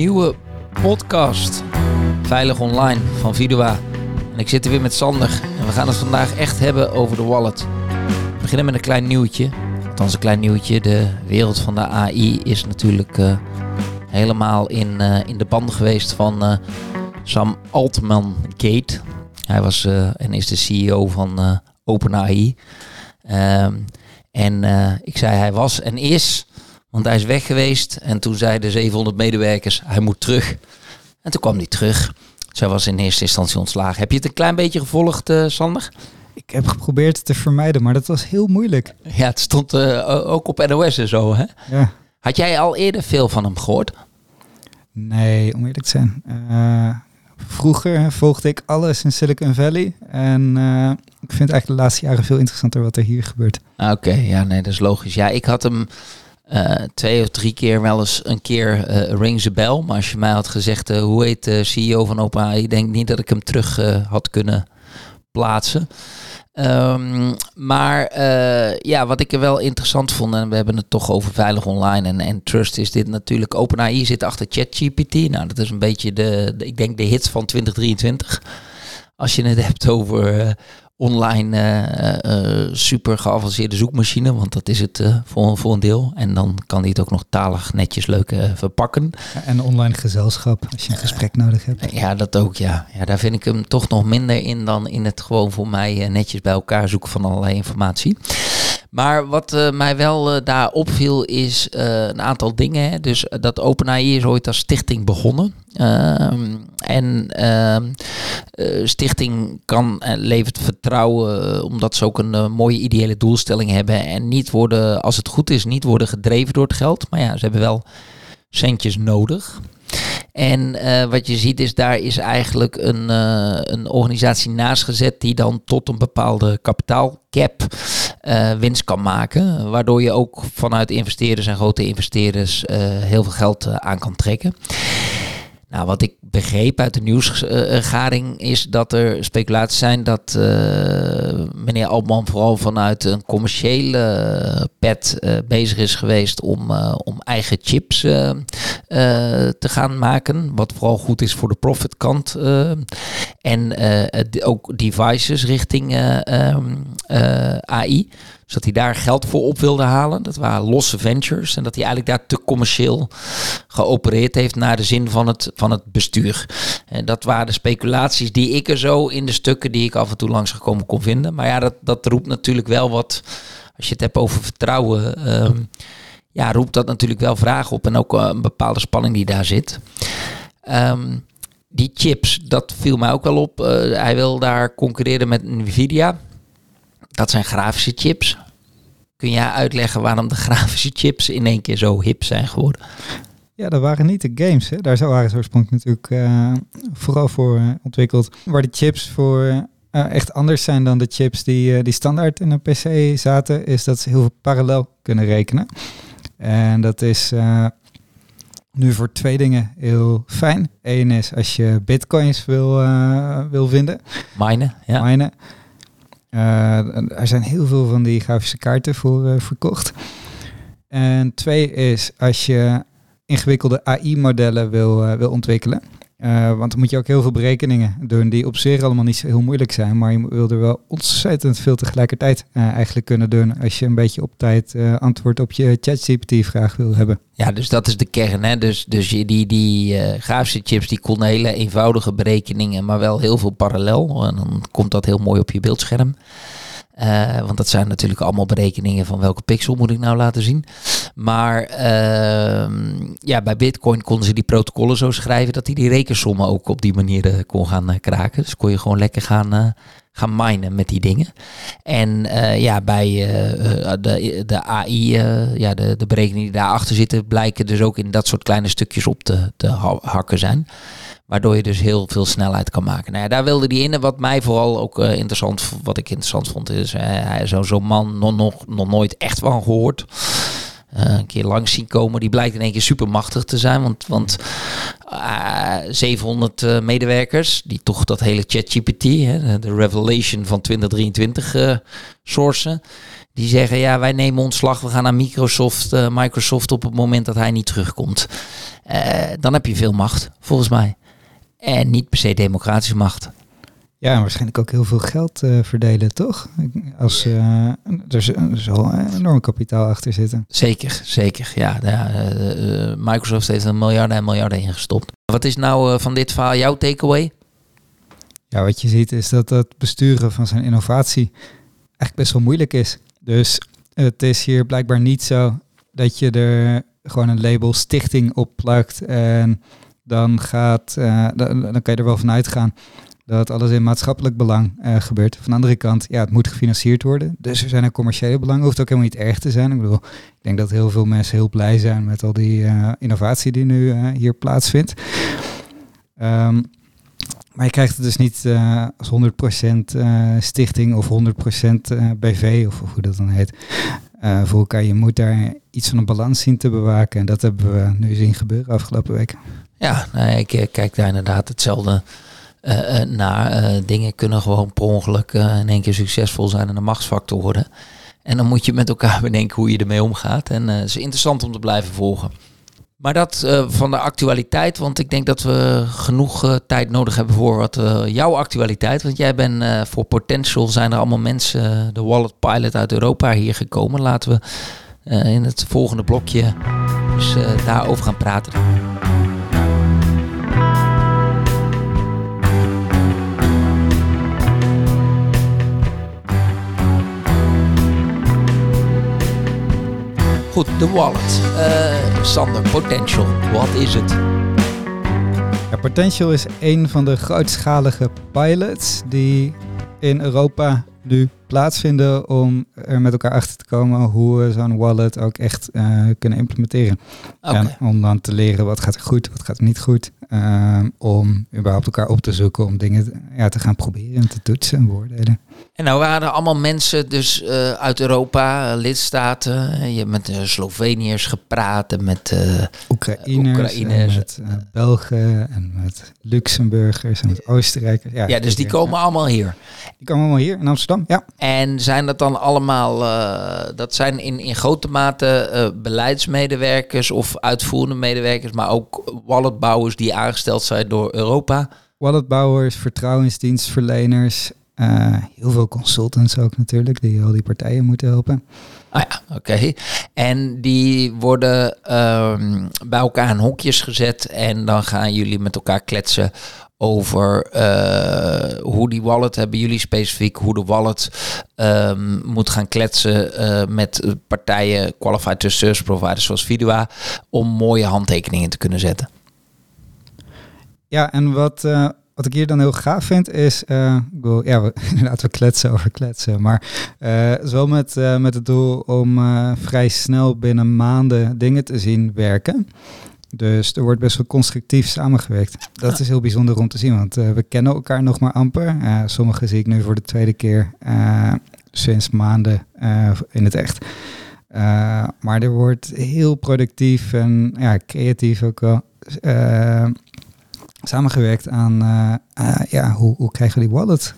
nieuwe podcast. Veilig online van Vidua. En ik zit er weer met Sander. En we gaan het vandaag echt hebben over de wallet. We beginnen met een klein nieuwtje. Althans, een klein nieuwtje. De wereld van de AI is natuurlijk uh, helemaal in, uh, in de band geweest van uh, Sam Altman Gate. Hij was en is de CEO van OpenAI. Um, en ik zei hij was en is want hij is weg geweest en toen zeiden 700 medewerkers, hij moet terug. En toen kwam hij terug. Zij was in eerste instantie ontslagen. Heb je het een klein beetje gevolgd, uh, Sander? Ik heb geprobeerd het te vermijden, maar dat was heel moeilijk. Ja, het stond uh, ook op NOS en zo, hè? Ja. Had jij al eerder veel van hem gehoord? Nee, om eerlijk te zijn. Uh, vroeger volgde ik alles in Silicon Valley. En ik vind eigenlijk de laatste jaren veel interessanter wat er hier gebeurt. Oké, ja, nee, dat is logisch. Ja, ik had hem uh, twee of drie keer wel eens een keer uh, ring the bell. Maar als je mij had gezegd, uh, hoe heet de CEO van OpenAI, denk niet dat ik hem terug had kunnen plaatsen. Um, maar ja, wat ik er wel interessant vond, en we hebben het toch over veilig online en, en trust, is dit natuurlijk. OpenAI zit achter ChatGPT. Nou, dat is een beetje de, ik denk de hit van 2023. Als je het hebt over uh, super geavanceerde zoekmachine, want dat is het uh, voor, voor een deel. En dan kan hij het ook nog talig netjes leuk verpakken. en online gezelschap, als je een gesprek nodig hebt. Ja, dat ook, ja. ja. Daar vind ik hem toch nog minder in dan in het gewoon voor mij netjes bij elkaar zoeken van allerlei informatie. Maar wat uh, mij wel uh, daar opviel is uh, een aantal dingen. Hè. Dus dat OpenAI is ooit als stichting begonnen. Ehm, en ehm, stichting kan levert vertrouwen omdat ze ook een mooie ideële doelstelling hebben. En niet worden, als het goed is, niet worden gedreven door het geld. Maar ja, ze hebben wel centjes nodig. En uh, wat je ziet is, daar is eigenlijk een, uh, een organisatie naast gezet die dan tot een bepaalde kapitaalcap uh, winst kan maken. Waardoor je ook vanuit investeerders en grote investeerders heel veel geld aan kan trekken. Nou, wat ik begreep uit de nieuwsgaring is dat er speculaties zijn dat uh, meneer Altman vooral vanuit een commerciële pet uh, bezig is geweest om, om eigen chips te gaan maken. Wat vooral goed is voor de profitkant. en ook devices richting AI. Dus dat hij daar geld voor op wilde halen. Dat waren losse ventures. En dat hij eigenlijk daar te commercieel geopereerd heeft naar de zin van het, van het bestuur. En dat waren de speculaties die ik er zo in de stukken die ik af en toe langs gekomen kon vinden. Maar ja, dat, dat roept natuurlijk wel wat. Als je het hebt over vertrouwen. Um, ja, roept dat natuurlijk wel vragen op. En ook uh, een bepaalde spanning die daar zit. Um, die chips, dat viel mij ook wel op. Uh, hij wil daar concurreren met Nvidia. Dat zijn grafische chips. Kun jij uitleggen waarom de grafische chips in één keer zo hip zijn geworden? Ja, dat waren niet de games. Hè. Daar waren ze oorspronkelijk natuurlijk uh, vooral voor uh, ontwikkeld. Waar de chips voor uh, echt anders zijn dan de chips die, die standaard in een PC zaten, is dat ze heel veel parallel kunnen rekenen. En dat is nu voor twee dingen heel fijn. Eén is als je bitcoins wil, wil vinden. Minen, ja. Minen. Uh, er zijn heel veel van die grafische kaarten voor uh, verkocht. En twee is als je ingewikkelde AI-modellen wil, uh, wil ontwikkelen. Want dan moet je ook heel veel berekeningen doen die op zich allemaal niet zo heel moeilijk zijn. Maar je wil er wel ontzettend veel tegelijkertijd eigenlijk kunnen doen als je een beetje op tijd antwoord op je ChatGPT-vraag wil hebben. Ja, dus dat is de kern. Hè? Dus, dus die, die grafische chips die konden hele eenvoudige berekeningen, maar wel heel veel parallel. En dan komt dat heel mooi op je beeldscherm. Uh, want dat zijn natuurlijk allemaal berekeningen van welke pixel moet ik nou laten zien. Maar uh, ja, bij Bitcoin konden ze die protocollen zo schrijven dat hij die rekensommen ook op die manier uh, kon gaan uh, kraken. Dus kon je gewoon lekker gaan, gaan minen met die dingen. En ja, bij de, de AI, ja, de, de berekeningen die daarachter zitten, blijken dus ook in dat soort kleine stukjes op te hakken zijn. Waardoor je dus heel veel snelheid kan maken. Nou daar wilde hij in. Wat mij vooral ook uh, interessant, wat ik interessant vond, is uh, zo'n zo man nog, nog, nog nooit echt van gehoord. Uh, een keer langs zien komen. Die blijkt in één keer super machtig te zijn. Want, want 700 medewerkers, die toch dat hele ChatGPT, de revelation van 2023 sourcen die zeggen, ja, wij nemen ontslag, we gaan naar Microsoft, Microsoft op het moment dat hij niet terugkomt. Dan heb je veel macht, volgens mij. En niet per se democratische macht. Ja, waarschijnlijk ook heel veel geld uh, verdelen, toch? Als uh, er, zal enorm kapitaal achter zitten. Zeker, zeker. Ja, ja uh, Microsoft heeft een miljarden en miljarden ingestopt. Wat is nou van dit verhaal jouw takeaway? Ja, wat je ziet is dat het besturen van zijn innovatie eigenlijk best wel moeilijk is. Dus het is hier blijkbaar niet zo dat je er gewoon een label stichting op plakt en dan gaat, dan, dan kan je er wel van uitgaan dat alles in maatschappelijk belang uh, gebeurt. Van de andere kant, ja, het moet gefinancierd worden. Dus er zijn er commerciële belangen. Hoeft ook helemaal niet erg te zijn. Ik bedoel, ik denk dat heel veel mensen heel blij zijn met al die uh, innovatie die nu hier plaatsvindt. Um, maar je krijgt het dus niet als 100% stichting of 100% BV of hoe dat dan heet. voor elkaar. Je moet daar iets van een balans zien te bewaken. En dat hebben we nu zien gebeuren afgelopen weken. Ja, ik kijk daar inderdaad hetzelfde uh, naar. Uh, dingen kunnen gewoon per ongeluk in één keer succesvol zijn en een machtsfactor worden. En dan moet je met elkaar bedenken hoe je ermee omgaat. En het is interessant om te blijven volgen. Maar dat van de actualiteit, want ik denk dat we genoeg tijd nodig hebben voor wat jouw actualiteit. Want jij bent voor Potential, zijn er allemaal mensen, de Wallet Pilot uit Europa hier gekomen. Laten we in het volgende blokje dus, daarover gaan praten. Goed, de wallet. Uh, Sander, Potential, wat is het? Potential is een van de grootschalige pilots die in Europa nu plaatsvinden om er met elkaar achter te komen hoe we zo'n wallet ook echt uh, kunnen implementeren. Okay. En om dan te leren wat gaat er goed, wat gaat er niet goed. Uh, om überhaupt elkaar op te zoeken, om dingen ja, te gaan proberen en te toetsen en beoordelen. En nou waren allemaal mensen dus uh, uit Europa, lidstaten. Je hebt met de Sloveniërs gepraat en met Oekraïners, Oekraïners. En met Belgen en met Luxemburgers en met Oostenrijkers. Ja, ja dus die komen allemaal hier. Die komen allemaal hier in Amsterdam, ja. En zijn dat dan allemaal, uh, dat zijn in, in grote mate uh, beleidsmedewerkers of uitvoerende medewerkers, maar ook walletbouwers die aangesteld zijn door Europa? Walletbouwers, vertrouwensdienstverleners, uh, heel veel consultants ook natuurlijk, die al die partijen moeten helpen. Ah ja, oké. Okay. En die worden um, bij elkaar in hokjes gezet en dan gaan jullie met elkaar kletsen over uh, hoe die wallet, hebben jullie specifiek, hoe de wallet um, moet gaan kletsen uh, met partijen, qualified service providers zoals Vidua, om mooie handtekeningen te kunnen zetten. Ja, en wat, uh, wat ik hier dan heel gaaf vind is, ja, we, inderdaad we kletsen over kletsen, maar zo met, met het doel om vrij snel binnen maanden dingen te zien werken. Dus er wordt best wel constructief samengewerkt. Dat is heel bijzonder om te zien, want uh, we kennen elkaar nog maar amper. Uh, sommigen zie ik nu voor de tweede keer uh, sinds maanden in het echt. maar er wordt heel productief en ja, creatief ook wel samengewerkt aan ja, hoe, hoe krijgen we die wallet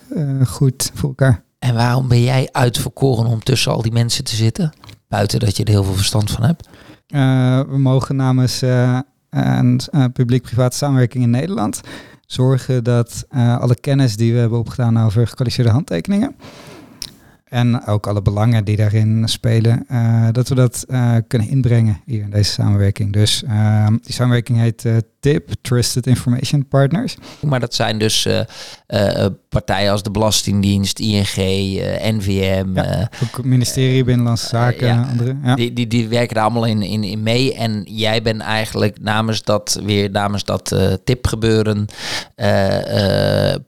goed voor elkaar. En waarom ben jij uitverkoren om tussen al die mensen te zitten? Buiten dat je er heel veel verstand van hebt. Uh, we mogen namens een uh, publiek-private samenwerking in Nederland zorgen dat alle kennis die we hebben opgedaan over gekwalificeerde handtekeningen en ook alle belangen die daarin spelen, dat we dat kunnen inbrengen hier in deze samenwerking. Dus ehm, die samenwerking heet TIP, Trusted Information Partners. Maar dat zijn dus uh, uh, partijen als de Belastingdienst, ING, uh, NVM. Ja, ook ministerie Binnenlandse Zaken ja, andere. Ja. Die, die, die werken daar allemaal in, in, in mee. En jij bent eigenlijk namens dat, weer namens dat TIP gebeuren,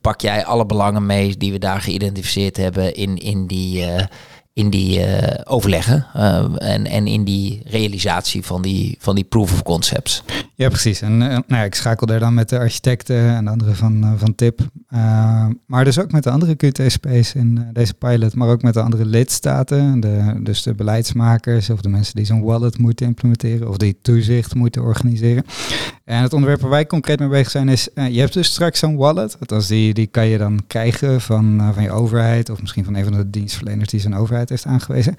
pak jij alle belangen mee die we daar geïdentificeerd hebben in, in die in die uh, overleggen uh, en, en in die realisatie van die, van die proof of concepts. Ja, precies. En uh, nou ja, ik schakel daar dan met de architecten en de anderen van, van TIP. maar dus ook met de andere QTSP's in deze pilot, maar ook met de andere lidstaten. De, dus de beleidsmakers of de mensen die zo'n wallet moeten implementeren of die toezicht moeten organiseren. En het onderwerp waar wij concreet mee bezig zijn is, je hebt dus straks zo'n wallet. Althans, die, die kan je dan krijgen van, van je overheid of misschien van een van de dienstverleners die zijn overheid heeft aangewezen.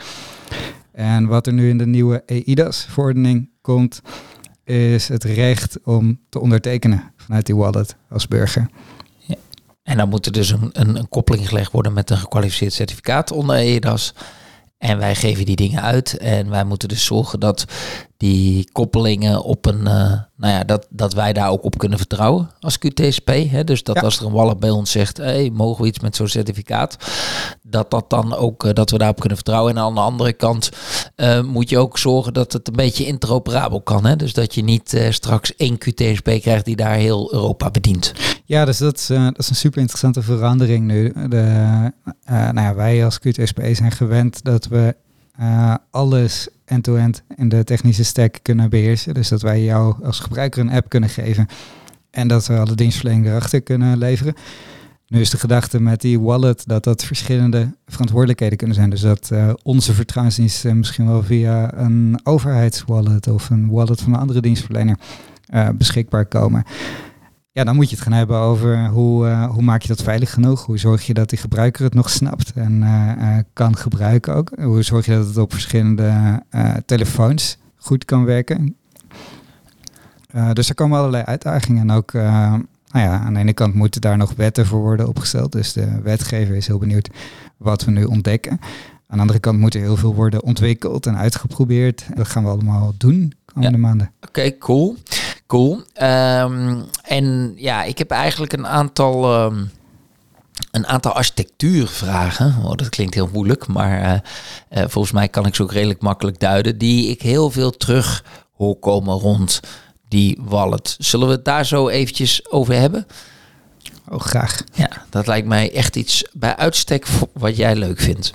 En wat er nu in de nieuwe EIDAS-verordening komt, is het recht om te ondertekenen vanuit die wallet als burger. En dan moet er dus een, een, een koppeling gelegd worden met een gekwalificeerd certificaat onder EIDAS. En wij geven die dingen uit. En wij moeten dus zorgen dat die koppelingen op een, uh, nou ja, dat, dat wij daar ook op kunnen vertrouwen als QTSP. Hè? Dus dat Ja. als er een wallet bij ons zegt, hey, mogen we iets met zo'n certificaat, dat dat dan ook, eh, dat we daarop kunnen vertrouwen. En aan de andere kant eh, moet je ook zorgen dat het een beetje interoperabel kan. Hè? Dus dat je niet eh, straks één QTSP krijgt die daar heel Europa bedient. Ja, dus dat is, eh, dat is een super interessante verandering nu. De, eh, nou ja, wij als QTSP zijn gewend dat we eh, alles end-to-end in de technische stack kunnen beheersen. Dus dat wij jou als gebruiker een app kunnen geven en dat we alle dienstverlening erachter kunnen leveren. Nu is de gedachte met die wallet dat dat verschillende verantwoordelijkheden kunnen zijn. Dus dat eh, onze vertrouwensdiensten misschien wel via een overheidswallet of een wallet van een andere dienstverlener eh, beschikbaar komen. Ja, dan moet je het gaan hebben over hoe, eh, hoe maak je dat veilig genoeg? Hoe zorg je dat die gebruiker het nog snapt en eh, eh, kan gebruiken ook? Hoe zorg je dat het op verschillende eh, telefoons goed kan werken? Eh, dus er komen allerlei uitdagingen. En ook, eh, nou ja, aan de ene kant moeten daar nog wetten voor worden opgesteld. Dus de wetgever is heel benieuwd wat we nu ontdekken. Aan de andere kant moet er heel veel worden ontwikkeld en uitgeprobeerd. Dat gaan we allemaal doen komende maanden. Oké, cool. Cool. Ehm, en ja, ik heb eigenlijk een aantal, ehm, een aantal architectuurvragen. Oh, dat klinkt heel moeilijk, maar eh, eh, volgens mij kan ik ze ook redelijk makkelijk duiden. Die ik heel veel terug hoor komen rond die wallet. Zullen we het daar zo eventjes over hebben? Oh, graag. Ja, dat lijkt mij echt iets bij uitstek wat jij leuk vindt.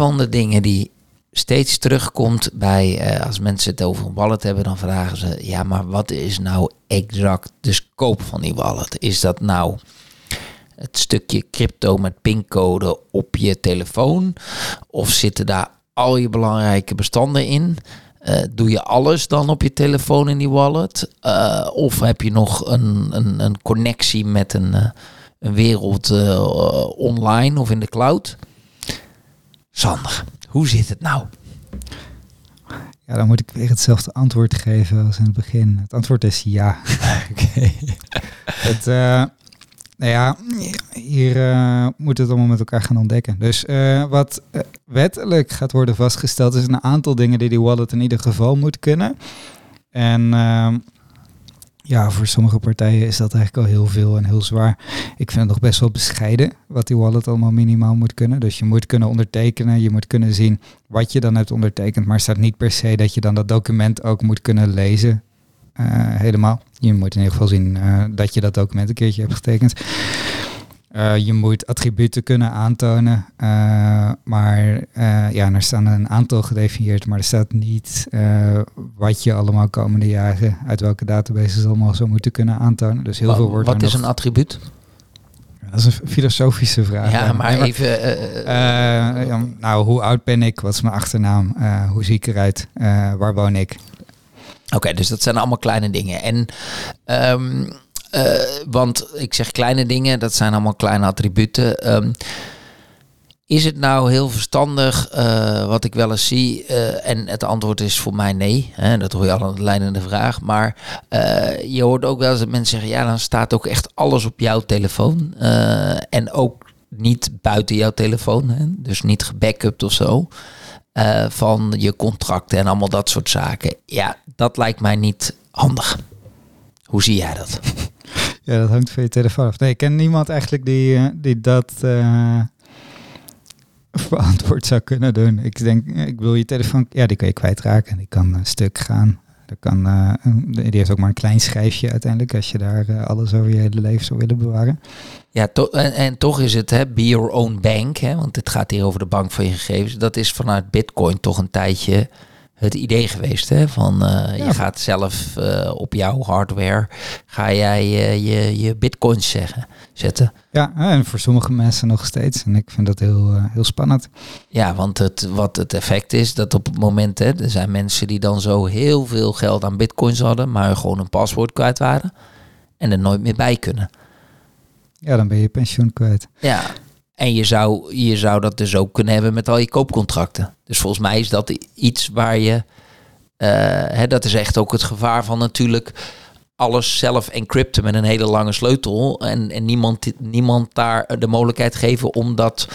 Van de dingen die steeds terugkomt bij, eh, als mensen het over een wallet hebben, dan vragen ze, ja, maar wat is nou exact de scope van die wallet? Is dat nou het stukje crypto met pincode op je telefoon? Of zitten daar al je belangrijke bestanden in? Eh, doe je alles dan op je telefoon in die wallet? Eh, of heb je nog een, een, een connectie met een, een wereld online of in de cloud? Sander, hoe zit het nou? Ja, dan moet ik weer hetzelfde antwoord geven als in het begin. Het antwoord is ja. Het, eh, nou ja, hier eh, moet het allemaal met elkaar gaan ontdekken. Dus eh, wat wettelijk gaat worden vastgesteld, is een aantal dingen die die wallet in ieder geval moet kunnen. En ehm, ja, voor sommige partijen is dat eigenlijk al heel veel en heel zwaar. Ik vind het nog best wel bescheiden wat die wallet allemaal minimaal moet kunnen. Dus je moet kunnen ondertekenen, je moet kunnen zien wat je dan hebt ondertekend. Maar staat niet per se dat je dan dat document ook moet kunnen lezen. eh, helemaal. Je moet in ieder geval zien eh, dat je dat document een keertje hebt getekend. Eh, je moet attributen kunnen aantonen. eh, maar eh, ja, er staan een aantal gedefinieerd, maar er staat niet wat je allemaal komende jaren uit welke databases allemaal zou moeten kunnen aantonen. Dus heel Wa- veel wordt wat is nog- een attribuut? Dat is een filosofische vraag. ja, maar Nee, even... ja, nou, hoe oud ben ik? Wat is mijn achternaam? Hoe zie ik eruit? Waar woon ik? Oké, dus dat zijn allemaal kleine dingen. En, ehm, eh, want ik zeg kleine dingen, dat zijn allemaal kleine attributen. Ehm, is het nou heel verstandig, eh, wat ik wel eens zie, eh, en het antwoord is voor mij nee, hè, dat hoor je al aan de leidende vraag, maar je hoort ook wel eens dat mensen zeggen, ja, dan staat ook echt alles op jouw telefoon en ook niet buiten jouw telefoon, hè, dus niet gebackupt of zo, van je contracten en allemaal dat soort zaken. Ja, dat lijkt mij niet handig. Hoe zie jij dat? Ja, dat hangt van je telefoon af. Nee, ik ken niemand eigenlijk die, eh, die dat eh, verantwoord zou kunnen doen. Ik denk, eh, ik wil je telefoon, ja, die kan je kwijtraken. Die kan een stuk gaan. Dat kan, uh, die heeft ook maar een klein schijfje uiteindelijk als je daar uh, alles over je hele leven zou willen bewaren. Ja, to en, en, toch is het hè, be your own bank, hè, want het gaat hier over de bank van je gegevens. Dat is vanuit Bitcoin toch een tijdje het idee geweest. Hè? Van uh, je gaat zelf uh, op jouw hardware ga jij uh, je, je bitcoins zeggen, zetten. Ja, en voor sommige mensen nog steeds. En ik vind dat heel, heel spannend. Ja, want het, wat het effect is, dat op het moment, hè, er zijn mensen die dan zo heel veel geld aan bitcoins hadden, maar gewoon een paswoord kwijt waren en er nooit meer bij kunnen. Ja, dan ben je pensioen kwijt. Ja, en je zou, je zou dat dus ook kunnen hebben met al je koopcontracten. Dus volgens mij is dat iets waar je. Uh, hè, dat is echt ook het gevaar van natuurlijk alles zelf encrypten met een hele lange sleutel. En, en niemand, niemand daar de mogelijkheid geven om dat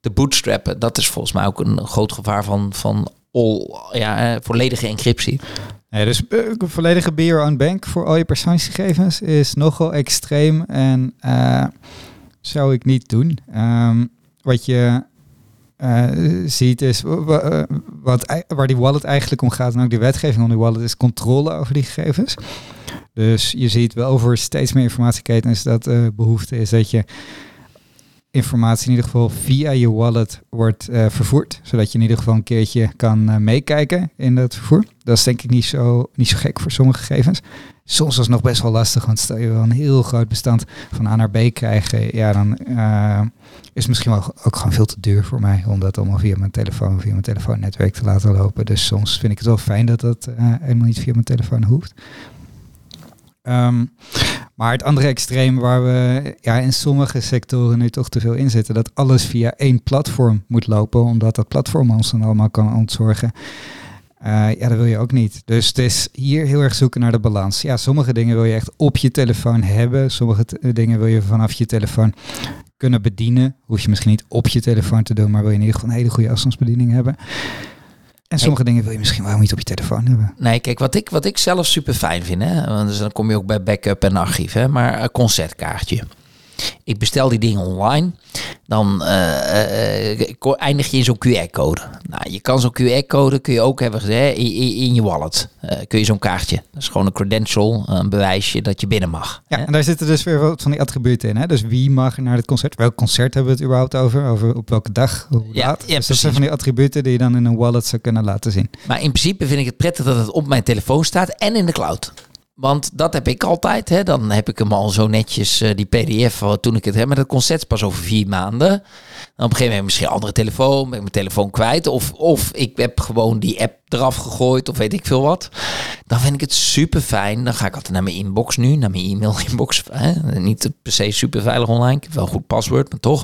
te bootstrappen. Dat is volgens mij ook een groot gevaar van, van all, ja, volledige encryptie. Ja, dus uh, volledige be your own bank voor al je persoonsgegevens is nogal extreem. En zou ik niet doen. Um, wat je uh, ziet is wat, waar die wallet eigenlijk om gaat en ook die wetgeving om die wallet is controle over die gegevens. Dus je ziet wel over steeds meer informatieketens dat uh, behoefte is dat je informatie in ieder geval via je wallet wordt uh, vervoerd. Zodat je in ieder geval een keertje kan uh, meekijken in dat vervoer. Dat is denk ik niet zo, niet zo gek voor sommige gegevens. Soms is het nog best wel lastig, want stel je wel een heel groot bestand van A naar B krijgen, ja, dan uh, is het misschien wel ook gewoon veel te duur voor mij om dat allemaal via mijn telefoon, via mijn telefoonnetwerk te laten lopen. Dus soms vind ik het wel fijn dat dat helemaal niet via mijn telefoon hoeft. Um, maar het andere extreem waar we ja, in sommige sectoren nu toch te veel in zitten, dat alles via één platform moet lopen, omdat dat platform ons dan allemaal kan ontzorgen. Uh, ja, dat wil je ook niet. Dus het is hier heel erg zoeken naar de balans. Ja, sommige dingen wil je echt op je telefoon hebben. Sommige dingen wil je vanaf je telefoon kunnen bedienen. Hoef je misschien niet op je telefoon te doen, maar wil je in ieder geval een hele goede afstandsbediening hebben. En sommige dingen wil je misschien wel niet op je telefoon hebben. Nee, kijk, wat ik, wat ik zelf super fijn vind, hè, want dus dan kom je ook bij backup en archief, hè, maar een concertkaartje. Ik bestel die dingen online. Dan uh, uh, eindig je in zo'n QR-code. Nou, je kan zo'n QR-code kun je ook hebben gezegd in, in, je wallet. Uh, kun je zo'n kaartje. Dat is gewoon een credential, een bewijsje dat je binnen mag. Ja, en daar zitten dus weer wat van die attributen in. Hè? Dus wie mag naar het concert? Welk concert hebben we het überhaupt over? Over op welke dag? Hoe ja, laat? Ja, dus dat zijn van die attributen die je dan in een wallet zou kunnen laten zien. Maar in principe vind ik het prettig dat het op mijn telefoon staat en in de cloud. Want dat heb ik altijd. Hè. Dan heb ik hem al zo netjes, uh, die pdf, toen ik het heb. met het concert pas over vier maanden op een gegeven moment misschien een andere telefoon, ben mijn telefoon kwijt. Of, of ik heb gewoon die app eraf gegooid of weet ik veel wat. Dan vind ik het super fijn. Dan ga ik altijd naar mijn inbox nu, naar mijn e-mail inbox. Hè? Niet per se super veilig online. Ik heb wel een goed paswoord, maar toch.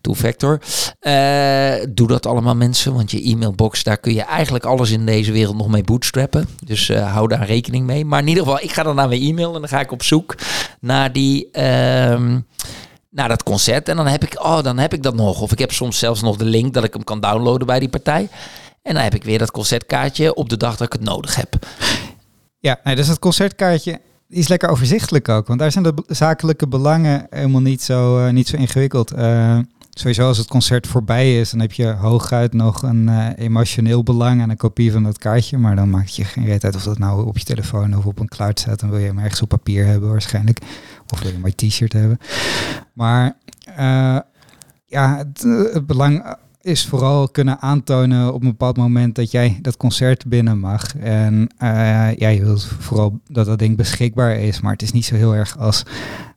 Two-factor. Uh, doe dat allemaal mensen, want je e-mailbox, daar kun je eigenlijk alles in deze wereld nog mee bootstrappen. Dus uh, hou daar rekening mee. Maar in ieder geval, ik ga dan naar mijn e-mail en dan ga ik op zoek naar die... Uh, naar dat concert. En dan heb ik, oh, dan heb ik dat nog. Of ik heb soms zelfs nog de link dat ik hem kan downloaden bij die partij. En dan heb ik weer dat concertkaartje op de dag dat ik het nodig heb. Ja, nee, dus dat concertkaartje is lekker overzichtelijk ook. Want daar zijn de zakelijke belangen helemaal niet zo, uh, niet zo ingewikkeld. Uh, sowieso als het concert voorbij is, dan heb je hooguit nog een uh, emotioneel belang aan een kopie van dat kaartje. Maar dan maakt je geen reet uit of dat nou op je telefoon of op een cloud staat. Dan wil je hem ergens op papier hebben waarschijnlijk. Of wil je maar t-shirt hebben. Maar uh, ja, het, het, belang is vooral kunnen aantonen op een bepaald moment dat jij dat concert binnen mag. En uh, ja, je wilt vooral dat dat ding beschikbaar is. Maar het is niet zo heel erg als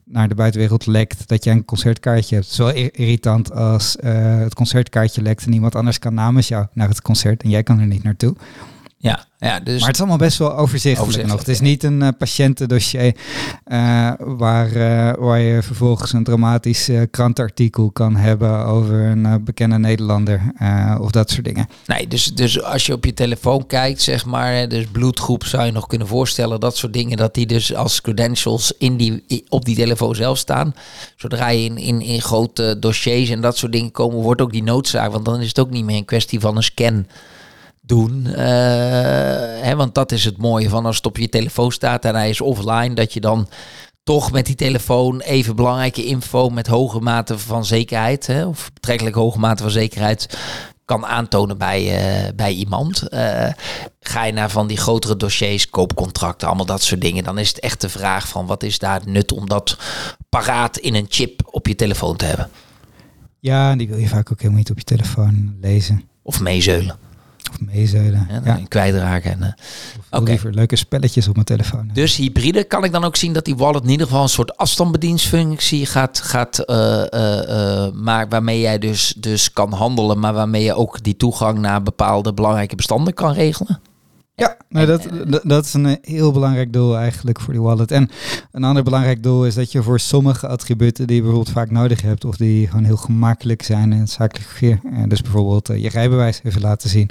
naar de buitenwereld lekt dat jij een concertkaartje hebt. Zo irritant als uh, het concertkaartje lekt en iemand anders kan namens jou naar het concert en jij kan er niet naartoe. Ja, ja, dus maar het is allemaal best wel overzichtelijk, overzichtelijk nog. Het is niet een uh, patiëntendossier uh, waar, uh, waar je vervolgens een dramatisch krantartikel kan hebben over een bekende Nederlander of dat soort dingen. Nee, dus, dus als je op je telefoon kijkt, zeg maar, dus bloedgroep zou je nog kunnen voorstellen, dat soort dingen, dat die dus als credentials in die, op die telefoon zelf staan. Zodra je in, in, in grote dossiers en dat soort dingen komen, wordt ook die noodzaak, want dan is het ook niet meer een kwestie van een scan doen. Uh, hè, want dat is het mooie van als het op je telefoon staat en hij is offline, dat je dan toch met die telefoon even belangrijke info met hoge mate van zekerheid, hè, of betrekkelijk hoge mate van zekerheid, kan aantonen bij, uh, bij iemand. Uh, ga je naar van die grotere dossiers, koopcontracten, allemaal dat soort dingen. Dan is het echt de vraag van wat is daar nut om dat paraat in een chip op je telefoon te hebben. Ja, die wil je vaak ook helemaal niet op je telefoon lezen. Of meezeulen. Of meezeulen. Ja, ja. kwijtraken. En, uh. Okay. Liever leuke spelletjes op mijn telefoon. Dus hybride kan ik dan ook zien dat die wallet in ieder geval een soort afstandsbediensfunctie gaat, gaat uh, uh, maar waarmee jij dus, dus kan handelen, maar waarmee je ook die toegang naar bepaalde belangrijke bestanden kan regelen? Ja, nou dat, dat is een heel belangrijk doel eigenlijk voor die wallet. En een ander belangrijk doel is dat je voor sommige attributen die je bijvoorbeeld vaak nodig hebt, of die gewoon heel gemakkelijk zijn in het zakelijk verkeer, dus bijvoorbeeld je rijbewijs even laten zien,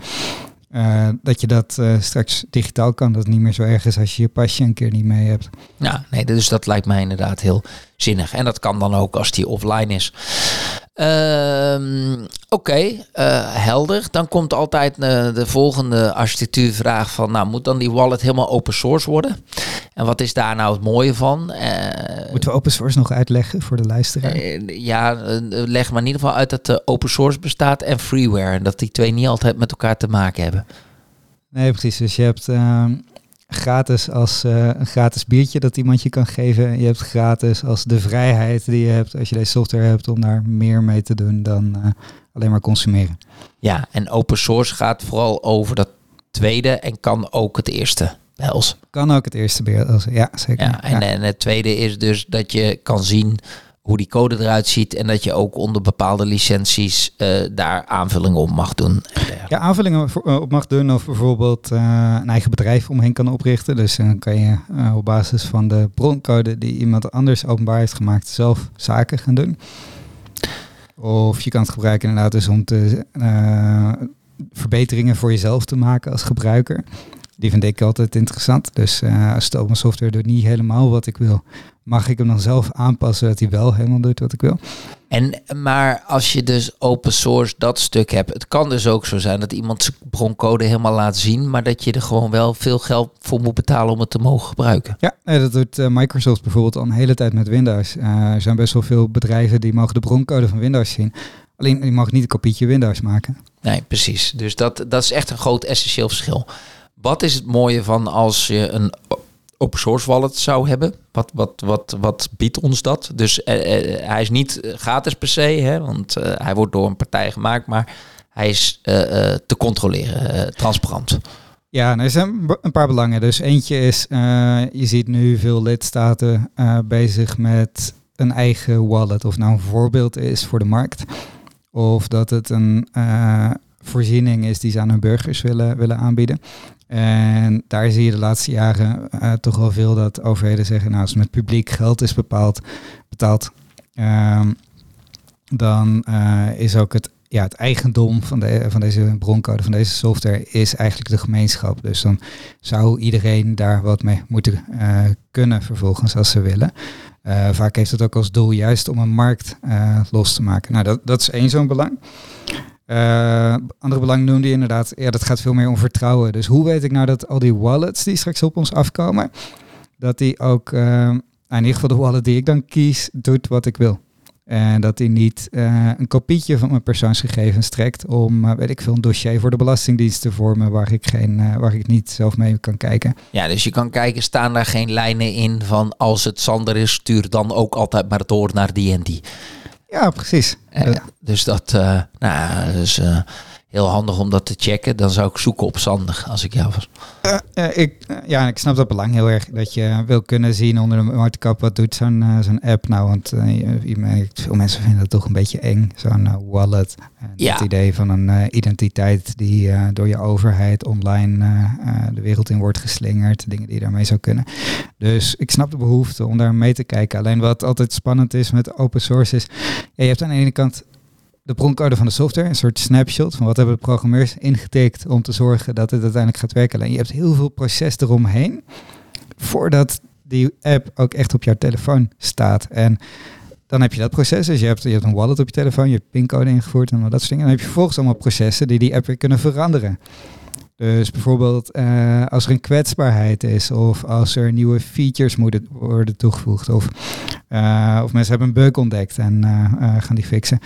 uh, dat je dat uh, straks digitaal kan. Dat het niet meer zo erg is als je je pasje een keer niet mee hebt. Ja, nee, dus dat lijkt mij inderdaad heel zinnig. En dat kan dan ook als die offline is. Uh, Oké, okay, uh, helder. Dan komt altijd uh, de volgende architectuurvraag van, nou moet dan die wallet helemaal open source worden? En wat is daar nou het mooie van? Uh, Moeten we open source nog uitleggen voor de luisteraar? ja, leg maar in ieder geval uit dat open source bestaat en freeware. En dat die twee niet altijd met elkaar te maken hebben. Nee, precies. Dus je hebt ehm, gratis als uh, een gratis biertje dat iemand je kan geven. Je hebt gratis als de vrijheid die je hebt als je deze software hebt om daar meer mee te doen dan uh, alleen maar consumeren. Ja, en open source gaat vooral over dat tweede en kan ook het eerste. Bels. Kan ook het eerste beeld, ja zeker. Ja, en, ja. en het tweede is dus dat je kan zien hoe die code eruit ziet en dat je ook onder bepaalde licenties uh, daar aanvullingen op mag doen. Ja, aanvullingen op mag doen of bijvoorbeeld uh, een eigen bedrijf omheen kan oprichten. Dus dan kan je op basis van de broncode die iemand anders openbaar heeft gemaakt zelf zaken gaan doen. Of je kan het gebruiken inderdaad dus om te, verbeteringen voor jezelf te maken als gebruiker. Die vind ik altijd interessant. Dus als de open software doet niet helemaal wat ik wil, mag ik hem dan zelf aanpassen dat hij wel helemaal doet wat ik wil. En maar als je dus open source dat stuk hebt, het kan dus ook zo zijn dat iemand zijn broncode helemaal laat zien, maar dat je er gewoon wel veel geld voor moet betalen om het te mogen gebruiken. Ja, dat doet uh, Microsoft bijvoorbeeld al een hele tijd met Windows. Uh, er zijn best wel veel bedrijven die mogen de broncode van Windows zien. Alleen die mag niet een kopietje Windows maken. Nee, precies. Dus dat, dat is echt een groot essentieel verschil. Wat is het mooie van als je een open source wallet zou hebben? Wat, wat, wat, wat biedt ons dat? Dus uh, uh, hij is niet gratis per se, hè, want hij wordt door een partij gemaakt, maar hij is te controleren, transparant. Ja, nou, er zijn een paar belangen. Dus eentje is, je ziet nu veel lidstaten bezig met een eigen wallet. Of nou een voorbeeld is voor de markt. Of dat het een voorziening is die ze aan hun burgers willen, willen aanbieden. En daar zie je de laatste jaren uh, toch wel veel dat overheden zeggen, nou als met publiek geld is bepaald, betaald, uh, dan uh, is ook het, ja, het eigendom van, de, van deze broncode, van deze software, is eigenlijk de gemeenschap. Dus dan zou iedereen daar wat mee moeten uh, kunnen vervolgens als ze willen. vaak heeft het ook als doel juist om een markt los te maken. Nou, dat, dat is één zo'n belang. Uh, andere belang noemde je inderdaad, ja, dat gaat veel meer om vertrouwen. Dus hoe weet ik nou dat al die wallets die straks op ons afkomen, dat die ook, uh, in ieder geval de wallet die ik dan kies, doet wat ik wil. En dat die niet uh, een kopietje van mijn persoonsgegevens trekt om, weet ik veel, een dossier voor de Belastingdienst te vormen waar ik, geen, waar ik niet zelf mee kan kijken. Ja, dus je kan kijken, staan daar geen lijnen in van als het Sander is, stuur dan ook altijd maar door naar die en die. Ja, precies. Uh, dus dat uh, nou, dus, uh, heel handig om dat te checken. Dan zou ik zoeken op Sander als ik jou was. ik, ja, ik snap dat belang heel erg. Dat je wil kunnen zien onder de motorkap wat doet zo'n zo'n app nou. Want je merkt, veel mensen vinden dat toch een beetje eng. Zo'n wallet. Ja. Het idee van een identiteit die door je overheid online de wereld in wordt geslingerd. Dingen die je daarmee zou kunnen. Dus ik snap de behoefte om daar mee te kijken. Alleen wat altijd spannend is met open source is... Ja, je hebt aan de ene kant de broncode van de software, een soort snapshot van wat hebben de programmeurs ingetikt om te zorgen dat het uiteindelijk gaat werken. En je hebt heel veel proces eromheen voordat die app ook echt op jouw telefoon staat. En dan heb je dat proces. Dus je hebt, je hebt een wallet op je telefoon, je hebt pincode ingevoerd en dat soort dingen. En dan heb je vervolgens allemaal processen die die app weer kunnen veranderen. Dus bijvoorbeeld uh, als er een kwetsbaarheid is of als er nieuwe features moeten worden toegevoegd of, uh, of mensen hebben een bug ontdekt en uh, gaan die fixen.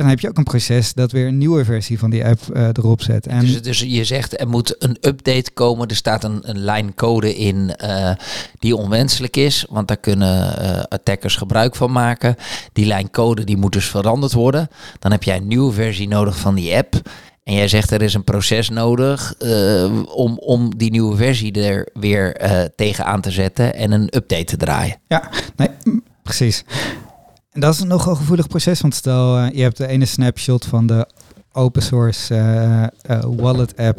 Ja, dan heb je ook een proces dat weer een nieuwe versie van die app uh, erop zet. En dus, dus je zegt er moet een update komen. Er staat een, een lijn code in uh, die onwenselijk is. Want daar kunnen uh, attackers gebruik van maken. Die lijn code die moet dus veranderd worden. Dan heb jij een nieuwe versie nodig van die app. En jij zegt er is een proces nodig om, om die nieuwe versie er weer tegen aan te zetten en een update te draaien. Ja, nee, precies. En dat is een nogal gevoelig proces, want stel uh, je hebt de ene snapshot van de open source uh, wallet app,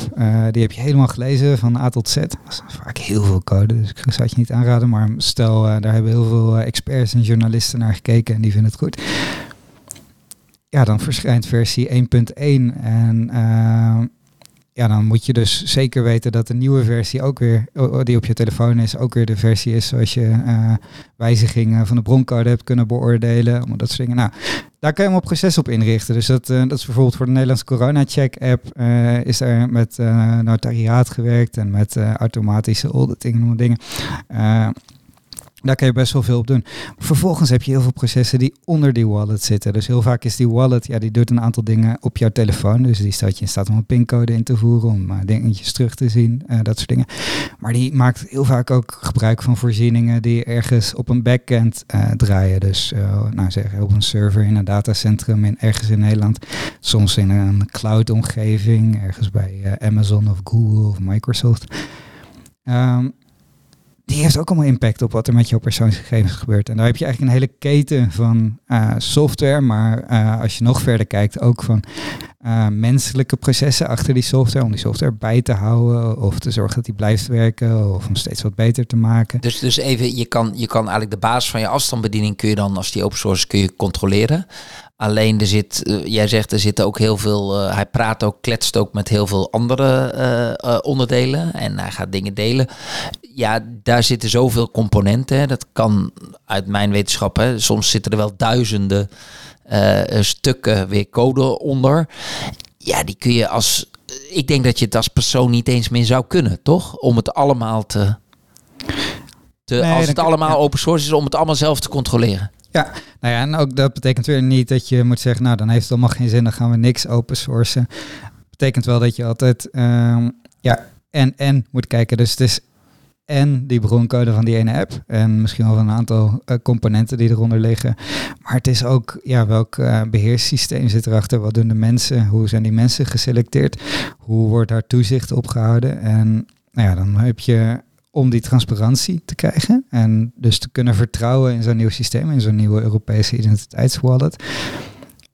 die heb je helemaal gelezen van A tot Z. Dat is vaak heel veel code, dus ik zou het je niet aanraden, maar stel daar hebben heel veel experts en journalisten naar gekeken en die vinden het goed. Ja, dan verschijnt versie 1.1 en ja, dan moet je dus zeker weten dat de nieuwe versie ook weer, die op je telefoon is, ook weer de versie is zoals je uh, wijzigingen van de broncode hebt kunnen beoordelen. Allemaal dat soort dingen. Nou, daar kan je hem op proces op inrichten. Dus dat, uh, dat is bijvoorbeeld voor de Nederlandse corona-check-app uh, is er met notariaat gewerkt en met automatische auditing en dingen. Daar kan je best wel veel op doen. Vervolgens heb je heel veel processen die onder die wallet zitten. Dus heel vaak is die wallet, ja, die doet een aantal dingen op jouw telefoon. Dus die staat je in staat om een pincode in te voeren, om uh, dingetjes terug te zien, uh, dat soort dingen. Maar die maakt heel vaak ook gebruik van voorzieningen die ergens op een backend uh, draaien. Dus nou zeg, op een server in een datacentrum in, ergens in Nederland. Soms in een cloud-omgeving, ergens bij Amazon of Google of Microsoft. Um, die heeft ook allemaal impact op wat er met jouw persoonsgegevens gebeurt. En daar heb je eigenlijk een hele keten van uh, software, maar uh, als je nog verder kijkt, ook van uh, menselijke processen achter die software, om die software bij te houden of te zorgen dat die blijft werken of om steeds wat beter te maken. Dus, dus even, je kan, je kan eigenlijk de basis van je afstandsbediening kun je dan, als die open source kun je controleren. Alleen er zit, uh, jij zegt er zitten ook heel veel, uh, hij praat ook, kletst ook met heel veel andere onderdelen en hij gaat dingen delen. Ja, daar zitten zoveel componenten. Dat kan uit mijn wetenschap, hè. soms zitten er wel duizenden stukken weer code onder. Ja, die kun je als, ik denk dat je het als persoon niet eens meer zou kunnen, toch? Om het allemaal te, te nee, als het allemaal ja. open source is, om het allemaal zelf te controleren. Ja, nou ja, en ook dat betekent weer niet dat je moet zeggen, nou dan heeft het allemaal geen zin, dan gaan we niks open sourcen. Betekent wel dat je altijd, um, ja, en en moet kijken. Dus het is en die broncode van die ene app en misschien wel een aantal uh, componenten die eronder liggen. Maar het is ook, ja, welk uh, beheerssysteem zit erachter? Wat doen de mensen? Hoe zijn die mensen geselecteerd? Hoe wordt daar toezicht op gehouden? En nou ja, dan heb je om die transparantie te krijgen en dus te kunnen vertrouwen in zo'n nieuw systeem, in zo'n nieuwe Europese identiteitswallet,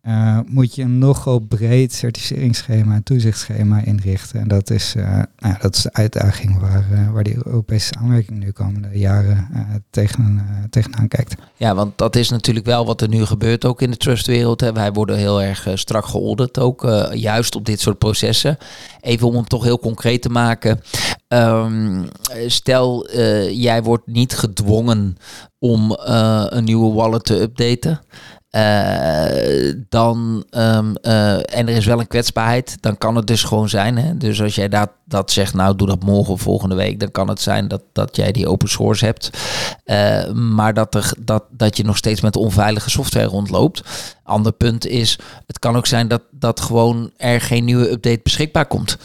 uh, moet je een nogal breed certificeringsschema en toezichtsschema inrichten. En dat is, uh, nou, dat is de uitdaging waar, uh, waar die Europese samenwerking nu komende jaren tegen, tegenaan kijkt. Ja, want dat is natuurlijk wel wat er nu gebeurt ook in de trustwereld. Hè. Wij worden heel erg strak geaudit ook, juist op dit soort processen. Even om het toch heel concreet te maken. Um, stel, jij wordt niet gedwongen om een nieuwe wallet te updaten. Uh, dan, um, uh, en er is wel een kwetsbaarheid, dan kan het dus gewoon zijn. Hè? Dus als jij dat, dat zegt, nou doe dat morgen of volgende week, dan kan het zijn dat, dat jij die open source hebt. Uh, maar dat, er, dat, dat je nog steeds met onveilige software rondloopt. Ander punt is, het kan ook zijn dat, dat gewoon er geen nieuwe update beschikbaar komt.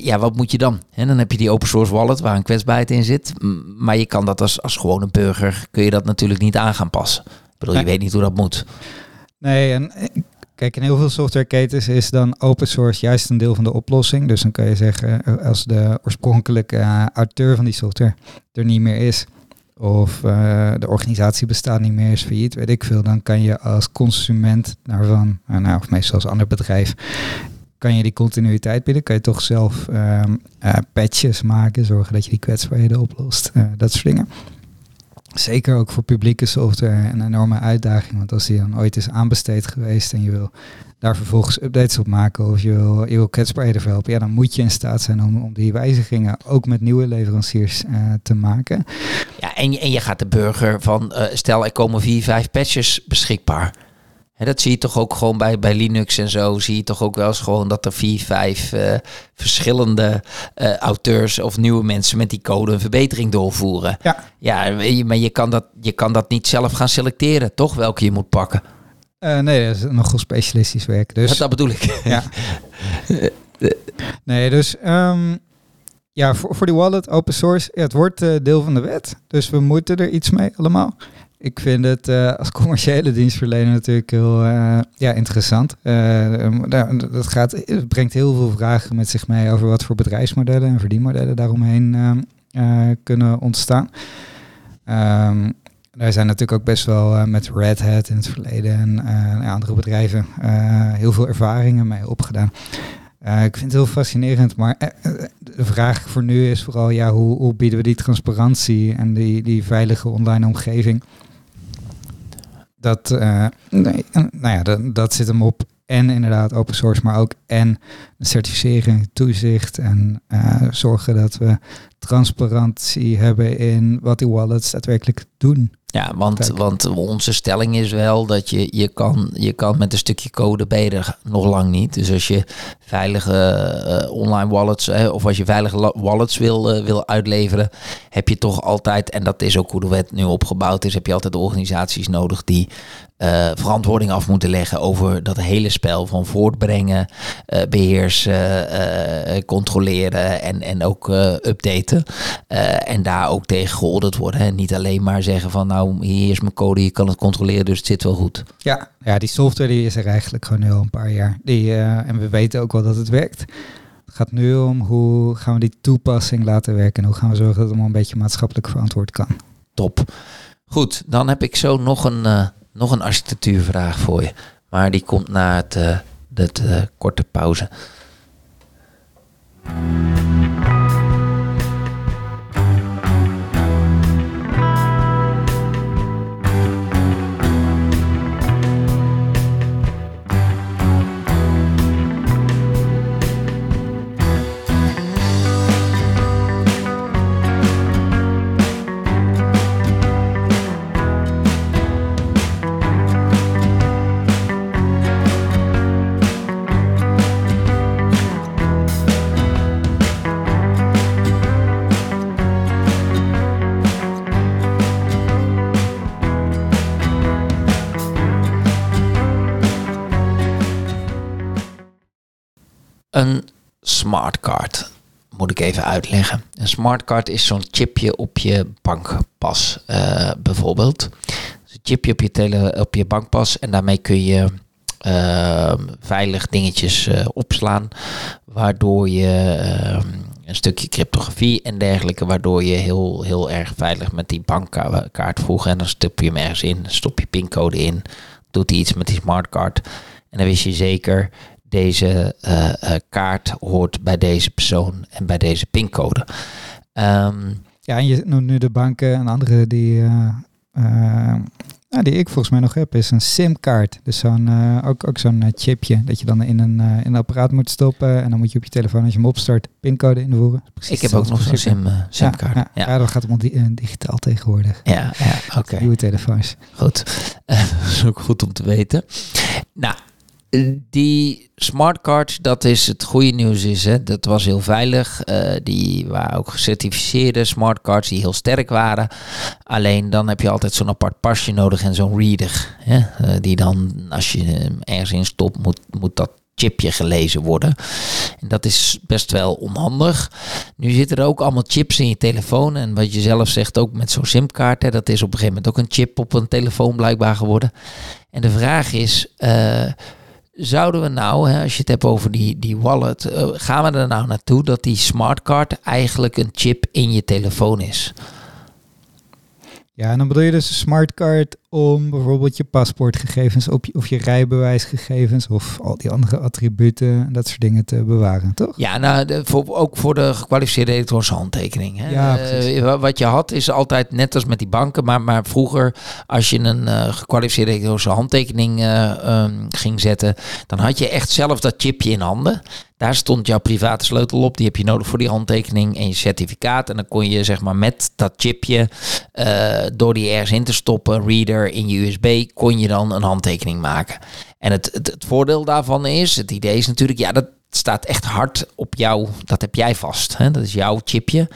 Ja, wat moet je dan? En dan heb je die open source wallet waar een kwetsbaarheid in zit. Maar je kan dat als, als gewone burger, kun je dat natuurlijk niet aan gaan passen bedoel, je weet niet hoe dat moet. Nee, en kijk, in heel veel softwareketens is dan open source juist een deel van de oplossing. Dus dan kan je zeggen, eh, als de oorspronkelijke uh, auteur van die software er niet meer is, of uh, de organisatie bestaat niet meer, is failliet, weet ik veel, dan kan je als consument daarvan, uh, nou, of meestal als ander bedrijf, kan je die continuïteit bieden. Kan je toch zelf um, patches maken, zorgen dat je die kwetsbaarheden oplost, dat soort dingen. Zeker ook voor publieke software een enorme uitdaging. Want als die dan ooit is aanbesteed geweest en je wil daar vervolgens updates op maken of je wil, je wil verhelpen, ja, dan moet je in staat zijn om, om die wijzigingen ook met nieuwe leveranciers uh, te maken. Ja, en, en je gaat de burger van, uh, stel er komen vier, vijf patches beschikbaar dat zie je toch ook gewoon bij, bij Linux en zo. Zie je toch ook wel eens gewoon dat er vier, vijf uh, verschillende uh, auteurs of nieuwe mensen met die code een verbetering doorvoeren. Ja, ja maar je kan, dat, je kan dat niet zelf gaan selecteren, toch? Welke je moet pakken. Uh, nee, dat is nogal specialistisch werk. Dus, dat bedoel ik. Ja. nee, dus um, ja, voor, voor die wallet, open source, ja, het wordt deel van de wet. Dus we moeten er iets mee allemaal. Ik vind het uh, als commerciële dienstverlener natuurlijk heel uh, ja, interessant. dat, gaat, het brengt heel veel vragen met zich mee over wat voor bedrijfsmodellen en verdienmodellen daaromheen kunnen ontstaan. Daar zijn natuurlijk ook best wel met Red Hat in het verleden en andere bedrijven heel veel ervaringen mee opgedaan. Ik vind het heel fascinerend, maar de vraag voor nu is vooral, ja, hoe, hoe bieden we die transparantie en die, die veilige online omgeving? Dat, uh, nee, nou ja, dat, dat zit hem op en inderdaad open source, maar ook en certificering, toezicht en zorgen dat we transparantie hebben in wat die wallets daadwerkelijk doen. Ja, want, want onze stelling is wel dat je, je, kan, je kan met een stukje code beter nog lang niet. Dus als je veilige uh, online wallets of als je veilige wallets wil, uh, wil uitleveren, heb je toch altijd, en dat is ook hoe de wet nu opgebouwd is, heb je altijd organisaties nodig die verantwoording af moeten leggen over dat hele spel van voortbrengen, uh, beheersen, uh, controleren en, en ook updaten. en daar ook tegen georderd worden. Hè. Niet alleen maar zeggen van nou hier is mijn code, je kan het controleren, dus het zit wel goed. Ja, ja die software die is er eigenlijk gewoon nu al een paar jaar. Die, en we weten ook wel dat het werkt. Het gaat nu om hoe gaan we die toepassing laten werken en hoe gaan we zorgen dat het allemaal een beetje maatschappelijk verantwoord kan. Top. Goed, dan heb ik zo nog een nog een architectuurvraag voor je. Maar die komt na het, uh, het uh, korte pauze. Een smartcard moet ik even uitleggen. Een smartcard is zo'n chipje op je bankpas uh, bijvoorbeeld. Dus een chipje op je, tele, op je bankpas en daarmee kun je uh, veilig dingetjes uh, opslaan, waardoor je ehm, een stukje cryptografie en dergelijke, waardoor je heel, heel erg veilig met die bankkaart voegen en dan stop je hem ergens in, stop je pincode in, doet hij iets met die smartcard en dan wist je zeker deze uh, uh, kaart hoort bij deze persoon en bij deze pincode. Um, ja, en je noemt nu de banken en andere die, uh, die ik volgens mij nog heb, is een SIM-kaart. Dus zo'n, ook, ook zo'n chipje dat je dan in een, in een apparaat moet stoppen en dan moet je op je telefoon als je hem opstart pincode invoeren. ik heb ook nog zo'n SIM, SIM-kaart. Ja, ja, ja. dat gaat allemaal digitaal tegenwoordig. Ja, ja oké. Nieuwe telefoons. Goed, dat is ook goed om te weten. Nou, die smartcards, dat is het goede nieuws is, hè, dat was heel veilig. Uh, die waren ook gecertificeerde smartcards die heel sterk waren. Alleen dan heb je altijd zo'n apart pasje nodig en zo'n reader. Hè, uh, die dan, als je ergens in stopt, moet, moet dat chipje gelezen worden. En dat is best wel onhandig. Nu zitten er ook allemaal chips in je telefoon. En wat je zelf zegt ook met zo'n simkaart. dat is op een gegeven moment ook een chip op een telefoon blijkbaar geworden. En de vraag is... Uh, zouden we nou, hè, als je het hebt over die, die wallet, uh, gaan we er nou naartoe dat die smartcard eigenlijk een chip in je telefoon is? Ja, en dan bedoel je dus een smartcard om bijvoorbeeld je paspoortgegevens op je, of je rijbewijsgegevens of al die andere attributen en dat soort dingen te bewaren, toch? Ja, nou, de, voor, ook voor de gekwalificeerde elektronische handtekening. Hè. Ja, uh, wat je had is altijd net als met die banken, maar, maar vroeger als je een uh, gekwalificeerde elektronische handtekening uh, um, ging zetten, dan had je echt zelf dat chipje in handen. Daar stond jouw private sleutel op. Die heb je nodig voor die handtekening en je certificaat. En dan kon je zeg maar met dat chipje, uh, door die ergens in te stoppen, reader in je USB, kon je dan een handtekening maken. En het, het, het voordeel daarvan is, het idee is natuurlijk, ja, dat staat echt hard op jou. Dat heb jij vast. Hè? Dat is jouw chipje.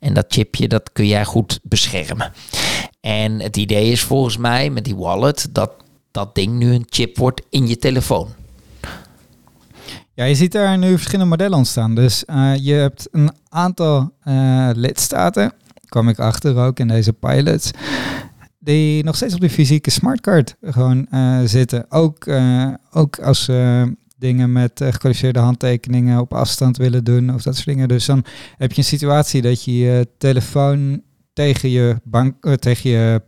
En dat chipje, dat kun jij goed beschermen. En het idee is volgens mij met die wallet dat dat ding nu een chip wordt in je telefoon. Ja, je ziet daar nu verschillende modellen ontstaan. Dus uh, je hebt een aantal uh, lidstaten, kwam ik achter ook in deze pilots, die nog steeds op die fysieke smartcard gewoon uh, zitten. Ook, ook als ze dingen met gekwalificeerde handtekeningen op afstand willen doen of dat soort dingen. Dus dan heb je een situatie dat je je telefoon tegen je bank, tegen je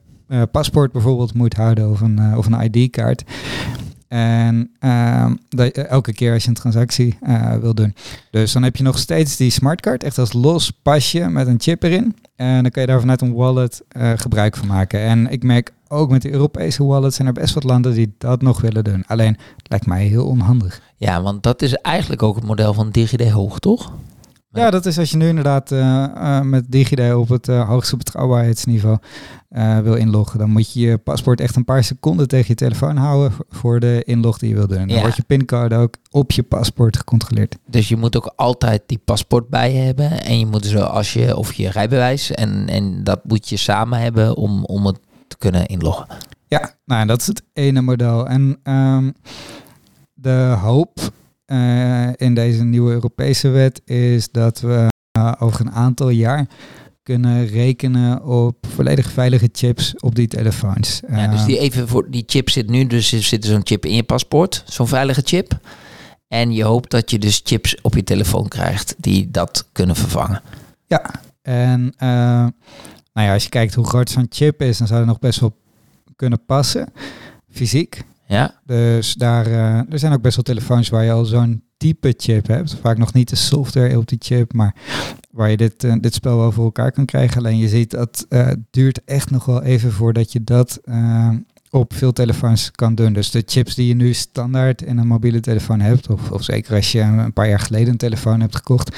paspoort bijvoorbeeld moet houden of een, of een ID-kaart. En uh, dat, elke keer als je een transactie uh, wil doen. Dus dan heb je nog steeds die smartcard, echt als los pasje met een chip erin. En dan kan je daar vanuit een wallet uh, gebruik van maken. En ik merk ook met de Europese wallets zijn er best wat landen die dat nog willen doen. Alleen, het lijkt mij heel onhandig. Ja, want dat is eigenlijk ook het model van DigiD Hoog, toch? Ja, dat is als je nu inderdaad uh, uh, met DigiD op het uh, hoogste betrouwbaarheidsniveau wil inloggen. Dan moet je je paspoort echt een paar seconden tegen je telefoon houden voor de inlog die je wil doen. En dan wordt je pincode ook op je paspoort gecontroleerd. Dus je moet ook altijd die paspoort bij je hebben. En je moet zo als je, of je rijbewijs. En, en dat moet je samen hebben om, om het te kunnen inloggen. Ja, nou dat is het ene model. En um, de hoop uh, in deze nieuwe Europese wet is dat we uh, over een aantal jaar kunnen rekenen op volledig veilige chips op die telefoons. Ja, dus die even voor die chip zit nu, dus er zit zo'n chip in je paspoort, zo'n veilige chip. En je hoopt dat je dus chips op je telefoon krijgt die dat kunnen vervangen. Ja, en uh, nou ja, als je kijkt hoe groot zo'n chip is, dan zou er nog best wel kunnen passen, fysiek. Ja. Dus daar uh, er zijn ook best wel telefoons waar je al zo'n type chip hebt. Vaak nog niet de software op die chip, maar waar je dit, uh, dit spel wel voor elkaar kan krijgen. Alleen je ziet dat uh, duurt echt nog wel even voordat je dat op veel telefoons kan doen. Dus de chips die je nu standaard in een mobiele telefoon hebt, of, of zeker als je een paar jaar geleden een telefoon hebt gekocht,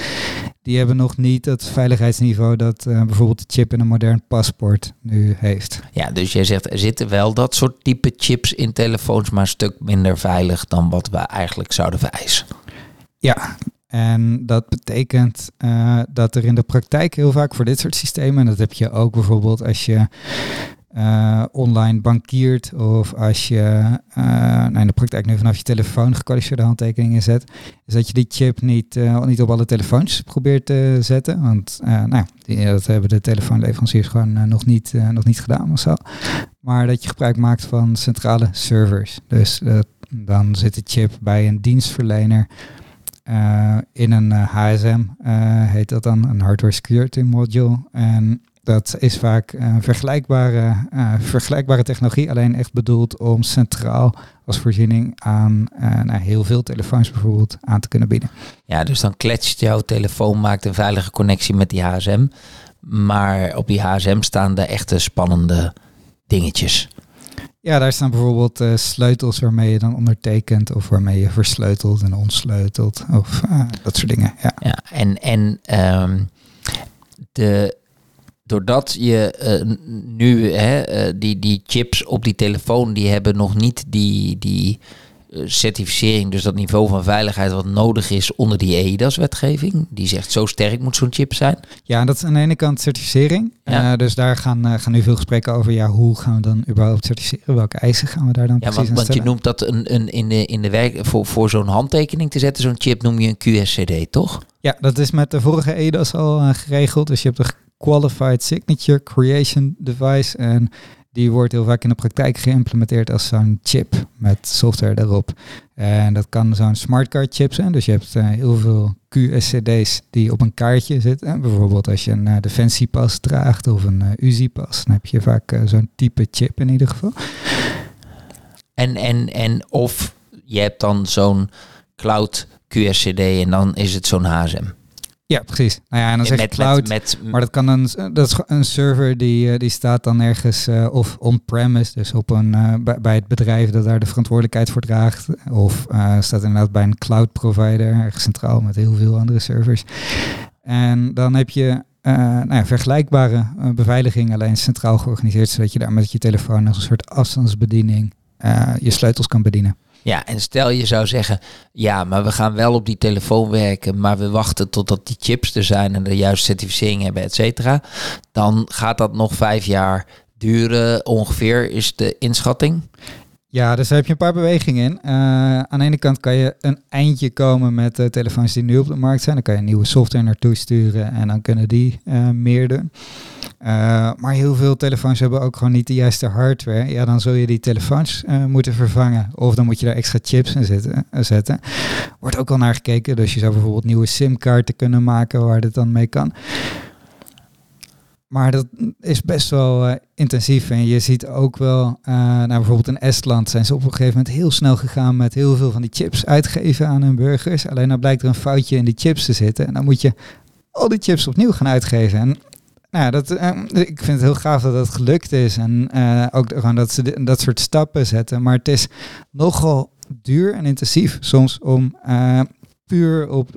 die hebben nog niet het veiligheidsniveau dat uh, bijvoorbeeld de chip in een modern paspoort nu heeft. Ja, dus jij zegt er zitten wel dat soort type chips in telefoons, maar een stuk minder veilig dan wat we eigenlijk zouden vereisen. Ja, en dat betekent uh, dat er in de praktijk heel vaak voor dit soort systemen, en dat heb je ook bijvoorbeeld als je uh, online bankiert of als je uh, in de praktijk nu vanaf je telefoon gekwalificeerde handtekeningen zet, is dat je die chip niet, uh, niet op alle telefoons probeert te zetten. Want nou, die, dat hebben de telefoonleveranciers gewoon nog, niet, nog niet gedaan of zo. Maar dat je gebruik maakt van centrale servers. Dus dan zit de chip bij een dienstverlener. in een HSM heet dat dan, een Hardware Security Module. En dat is vaak uh, vergelijkbare, uh, vergelijkbare technologie, alleen echt bedoeld om centraal als voorziening aan uh, nou, heel veel telefoons bijvoorbeeld aan te kunnen bieden. Ja, dus dan kletst jouw telefoon, maakt een veilige connectie met die HSM. Maar op die HSM staan de echte spannende dingetjes. Ja, daar staan bijvoorbeeld uh, sleutels waarmee je dan ondertekent of waarmee je versleutelt en ontsleutelt of uh, dat soort dingen. Ja, ja en, en um, de doordat je uh, nu hè, uh, die, die chips op die telefoon, die hebben nog niet die, die uh, certificering, dus dat niveau van veiligheid wat nodig is onder die EIDAS-wetgeving. Die zegt zo sterk moet zo'n chip zijn. Ja, dat is aan de ene kant certificering. Ja. dus daar gaan, gaan nu veel gesprekken over. Ja, hoe gaan we dan überhaupt certificeren? Welke eisen gaan we daar dan ja, precies want, aan want je noemt dat een, een, in de, in de werk voor, voor zo'n handtekening te zetten, zo'n chip noem je een QSCD, toch? Ja, dat is met de vorige EIDAS al geregeld. Dus je hebt de Qualified Signature Creation Device. En die wordt heel vaak in de praktijk geïmplementeerd als zo'n chip met software daarop. En dat kan zo'n smartcard chip zijn. Dus je hebt uh, heel veel QSCD's die op een kaartje zitten. Bijvoorbeeld als je een uh, defensiepas draagt of een uh, UZI-pas, dan heb je vaak zo'n type chip in ieder geval. En, en, en of je hebt dan zo'n cloud QSCD en dan is het zo'n HSM. Ja, precies. Nou ja, en dan zeg je met, cloud, met, met, maar dat kan een, dat is een server die, die staat dan ergens uh, of on-premise, dus op een, uh, bij, bij, het bedrijf dat daar de verantwoordelijkheid voor draagt, of uh, staat inderdaad bij een cloud provider, ergens centraal met heel veel andere servers. En dan heb je nou ja, vergelijkbare beveiliging, alleen centraal georganiseerd, zodat je daar met je telefoon als een soort afstandsbediening je sleutels kan bedienen. Ja, en stel je zou zeggen, ja, maar we gaan wel op die telefoon werken, maar we wachten totdat die chips er zijn en de juiste certificering hebben, et cetera. Dan gaat dat nog vijf jaar duren ongeveer, is de inschatting. Ja, dus daar heb je een paar bewegingen in. Uh, aan de ene kant kan je een eindje komen met de telefoons die nu op de markt zijn. Dan kan je nieuwe software naartoe sturen en dan kunnen die uh, meer doen. Uh, maar heel veel telefoons hebben ook gewoon niet de juiste hardware. Ja, dan zul je die telefoons moeten vervangen. Of dan moet je daar extra chips in zitten, zetten. Wordt ook al naar gekeken. Dus je zou bijvoorbeeld nieuwe SIM-kaarten kunnen maken waar dit dan mee kan. Maar dat is best wel intensief. En je ziet ook wel, nou bijvoorbeeld in Estland zijn ze op een gegeven moment heel snel gegaan met heel veel van die chips uitgeven aan hun burgers. Alleen dan blijkt er een foutje in die chips te zitten. En dan moet je al die chips opnieuw gaan uitgeven. En nou dat, uh, ik vind het heel gaaf dat dat gelukt is. En ook gewoon dat ze dat soort stappen zetten. Maar het is nogal duur en intensief soms om puur op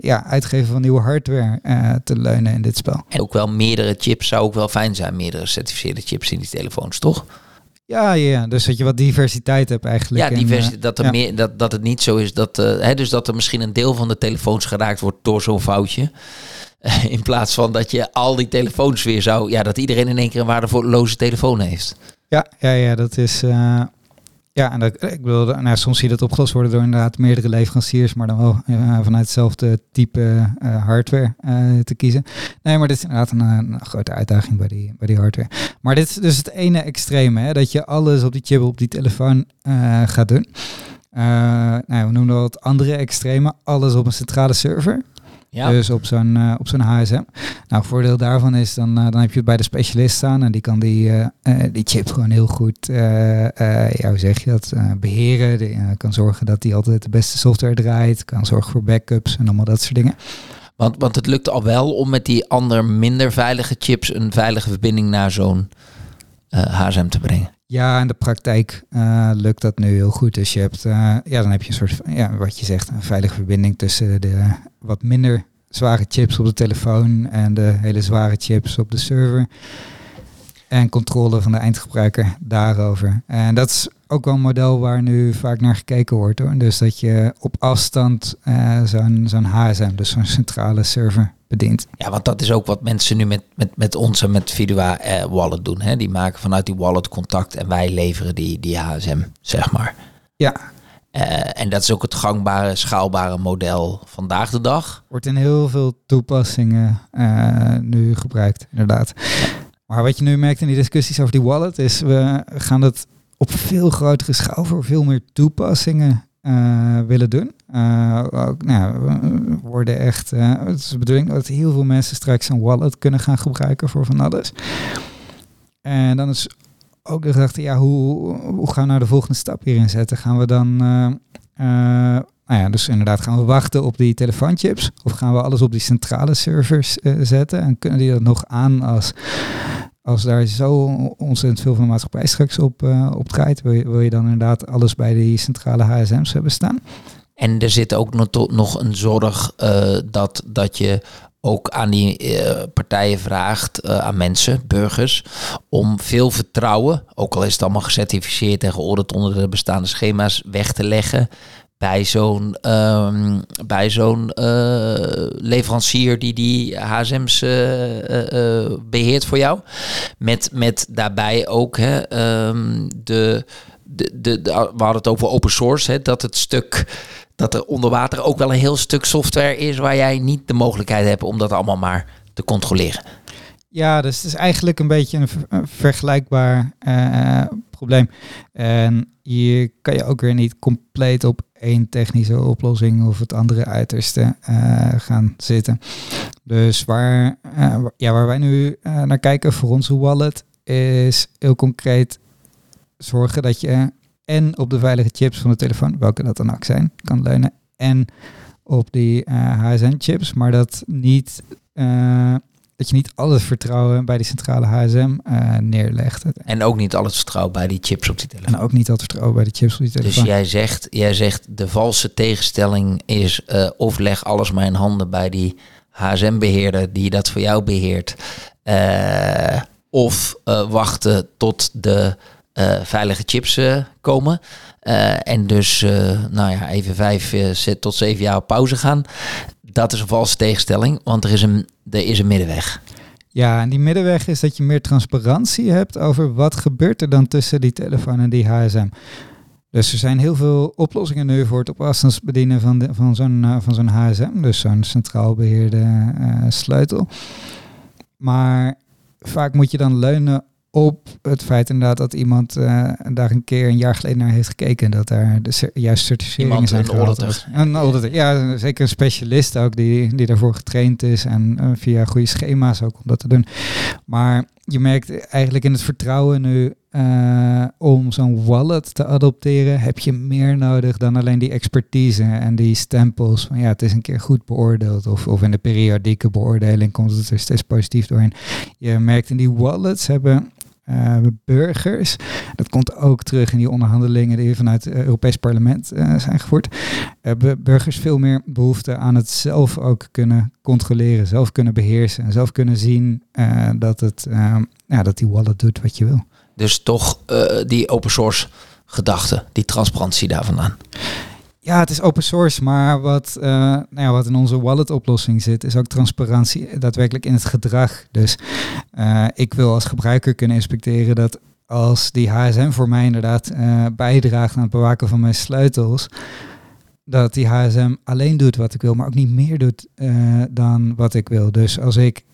ja, uitgeven van nieuwe hardware te leunen in dit spel. En ook wel meerdere chips zou ook wel fijn zijn, meerdere certificeerde chips in die telefoons, toch? Ja, ja, dus dat je wat diversiteit hebt eigenlijk. Ja, diversiteit, dat, er Meer, dat, dat het niet zo is dat, hè, dus dat er misschien een deel van de telefoons geraakt wordt door zo'n foutje. In plaats van dat je al die telefoons weer zou, ja, dat iedereen in één keer een waardeloze telefoon heeft. Ja, ja, ja dat is. Ja, en dat, ik bedoel, nou, soms zie je dat opgelost worden door inderdaad meerdere leveranciers, maar dan wel uh, vanuit hetzelfde type uh, hardware te kiezen. Nee, maar dit is inderdaad een, grote uitdaging bij die, bij die hardware. Maar dit is dus het ene extreme, hè, dat je alles op die chip op die telefoon gaat doen. nou, we noemen dat andere extreme, alles op een centrale server. Ja. Dus op zo'n uh, op zo'n HSM. Nou, voordeel daarvan is, dan, uh, dan heb je het bij de specialist staan en die kan die, uh, die chip gewoon heel goed, ja, hoe zeg je dat, beheren. Die kan zorgen dat die altijd de beste software draait, kan zorgen voor backups en allemaal dat soort dingen. Want, want het lukt al wel om met die ander minder veilige chips een veilige verbinding naar zo'n HSM te brengen. Ja, in de praktijk uh, lukt dat nu heel goed. Dus je hebt, uh, ja, dan heb je een soort, ja, wat je zegt, een veilige verbinding tussen de wat minder zware chips op de telefoon en de hele zware chips op de server. En controle van de eindgebruiker daarover. En dat is ook wel een model waar nu vaak naar gekeken wordt hoor. Dus dat je op afstand uh, zo'n zo'n HSM, dus zo'n centrale server, bedient. Ja, want dat is ook wat mensen nu met, met, met ons en met Vidua eh, Wallet doen. Hè? Die maken vanuit die wallet contact en wij leveren die, die HSM, zeg maar. Ja. Uh, en dat is ook het gangbare, schaalbare model vandaag de dag. Wordt in heel veel toepassingen uh, nu gebruikt, inderdaad. Maar wat je nu merkt in die discussies over die wallet is, we gaan dat op veel grotere schaal voor veel meer toepassingen uh, willen doen. Ook, nou, we worden echt, uh, het is de bedoeling dat heel veel mensen straks een wallet kunnen gaan gebruiken voor van alles. En dan is ook de gedachte, ja, hoe, hoe gaan we nou de volgende stap hierin zetten? Gaan we dan, nou ja, dus inderdaad, gaan we wachten op die telefoonchips? Of gaan we alles op die centrale servers zetten? En kunnen die dat nog aan als als daar zo ontzettend veel van maatschappij straks op, uh, draait, wil je, dan inderdaad alles bij die centrale HSM's hebben staan. En er zit ook nog, een zorg uh, dat, dat je ook aan die partijen vraagt, aan mensen, burgers, om veel vertrouwen, ook al is het allemaal gecertificeerd en georderd onder de bestaande schema's, weg te leggen bij zo'n um, bij zo'n uh, leverancier die die HSM's uh, uh, beheert voor jou. Met, met daarbij ook hè, de, de, de, de, we hadden het over open source, hè, dat het stuk dat er onder water ook wel een heel stuk software is waar jij niet de mogelijkheid hebt om dat allemaal maar te controleren. Ja, dus het is eigenlijk een beetje een, een vergelijkbaar probleem. En hier kan je ook weer niet compleet op één technische oplossing of het andere uiterste uh, gaan zitten. Dus waar, uh, ja, waar wij nu uh, naar kijken voor onze wallet is heel concreet zorgen dat je en op de veilige chips van de telefoon, welke dat dan ook zijn, kan leunen. En op die HSN-chips, maar dat niet dat je niet al het vertrouwen bij die centrale HSM uh, eh, neerlegt. En ook niet al het vertrouwen bij die chips op die telefoon. En ook niet al het vertrouwen bij die chips op die dus telefoon. Dus jij zegt, jij zegt de valse tegenstelling is uh, of leg alles maar in handen bij die HSM-beheerder die dat voor jou beheert. Uh, of wachten tot de veilige chips komen. en dus, nou ja, even vijf tot zeven jaar op pauze gaan dat is een valse tegenstelling, want er is een, er is een middenweg. Ja, en die middenweg is dat je meer transparantie hebt over wat gebeurt er dan tussen die telefoon en die HSM. Dus er zijn heel veel oplossingen nu voor het op afstand bedienen van, de, van zo'n uh, van zo'n HSM, dus zo'n centraal beheerde uh, sleutel. Maar vaak moet je dan leunen op het feit inderdaad dat iemand uh, daar een keer een jaar geleden naar heeft gekeken. Dat daar de juiste certificeringen zijn een auditor. Een auditor. Ja, zeker een specialist ook die, die daarvoor getraind is en uh, via goede schema's ook om dat te doen. Maar je merkt eigenlijk in het vertrouwen nu uh, om zo'n wallet te adopteren, heb je meer nodig dan alleen die expertise en die stempels van ja, het is een keer goed beoordeeld of, of in de periodieke beoordeling komt het er steeds positief doorheen. Je merkt in die wallets hebben uh, burgers. Dat komt ook terug in die onderhandelingen die vanuit het Europees Parlement uh, zijn gevoerd. Hebben burgers veel meer behoefte aan het zelf ook kunnen controleren, zelf kunnen beheersen en zelf kunnen zien dat, het, ja, dat die wallet doet wat je wil. Dus toch die open source gedachte, die transparantie daar vandaan. Ja, het is open source, maar wat, uh, nou ja, wat in onze wallet-oplossing zit, is ook transparantie daadwerkelijk in het gedrag. Dus uh, ik wil als gebruiker kunnen inspecteren dat als die HSM voor mij inderdaad uh, bijdraagt aan het bewaken van mijn sleutels, dat die HSM alleen doet wat ik wil, maar ook niet meer doet dan wat ik wil. Dus als ik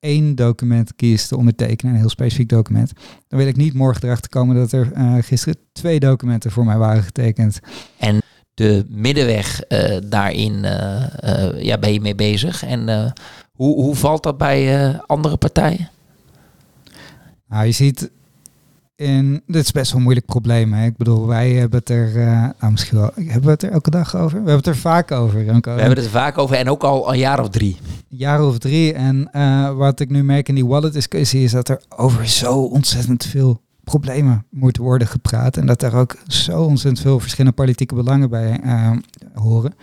één document kies te ondertekenen, een heel specifiek document, dan wil ik niet morgen erachter komen dat er gisteren twee documenten voor mij waren getekend. En de middenweg uh, daarin uh, uh, ja, ben je mee bezig. En hoe, hoe valt dat bij andere partijen? Nou, je ziet in, dit is best wel een moeilijk probleem. Hè? Ik bedoel, wij hebben het er, nou, misschien wel, hebben we het er elke dag over? We hebben het er vaak over. We hebben het er vaak over en ook al een jaar of drie. Een jaar of drie. En wat ik nu merk in die wallet discussie is dat er over zo ontzettend veel problemen moet worden gepraat. En dat er ook zo ontzettend veel verschillende politieke belangen bij uh, horen.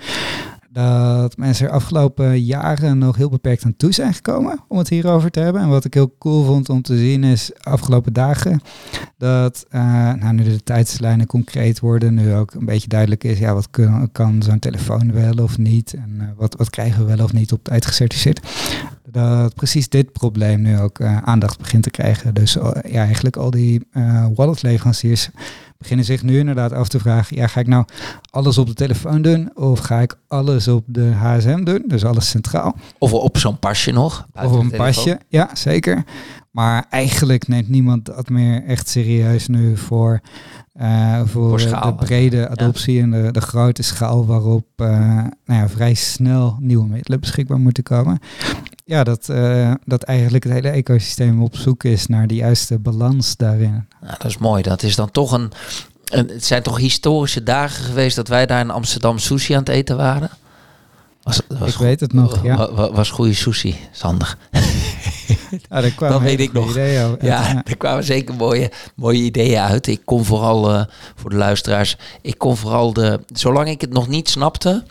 Dat mensen er afgelopen jaren nog heel beperkt aan toe zijn gekomen om het hierover te hebben. En wat ik heel cool vond om te zien is afgelopen dagen dat uh, nou, nu de tijdslijnen concreet worden, nu ook een beetje duidelijk is, ja, wat kan, kan zo'n telefoon wel of niet en uh, wat, wat krijgen we wel of niet op tijd gecertificeerd dat precies dit probleem nu ook uh, aandacht begint te krijgen. Dus uh, ja, eigenlijk al die uh, wallet-leveranciers beginnen zich nu inderdaad af te vragen: ja, ga ik nou alles op de telefoon doen of ga ik alles op de HSM doen? Dus alles centraal. Of op zo'n pasje nog? Of een pasje, ja, zeker. Maar eigenlijk neemt niemand dat meer echt serieus nu voor, uh, voor, voor de brede adoptie ja. en de, de grote schaal waarop uh, nou ja, vrij snel nieuwe middelen beschikbaar moeten komen ja, dat, uh, dat eigenlijk het hele ecosysteem op zoek is naar de juiste balans daarin. Dat is mooi. Dat is dan toch een, een, Het zijn toch historische dagen geweest dat wij daar in Amsterdam sushi aan het eten waren? Was, was ik weet het nog, ja. Was, was goede sushi, Sander. Daar dat weet ik nog. Ja, ja, er kwamen zeker mooie, mooie ideeën uit. Ik kon vooral, uh, voor de luisteraars, ik kon vooral de, zolang ik het nog niet snapte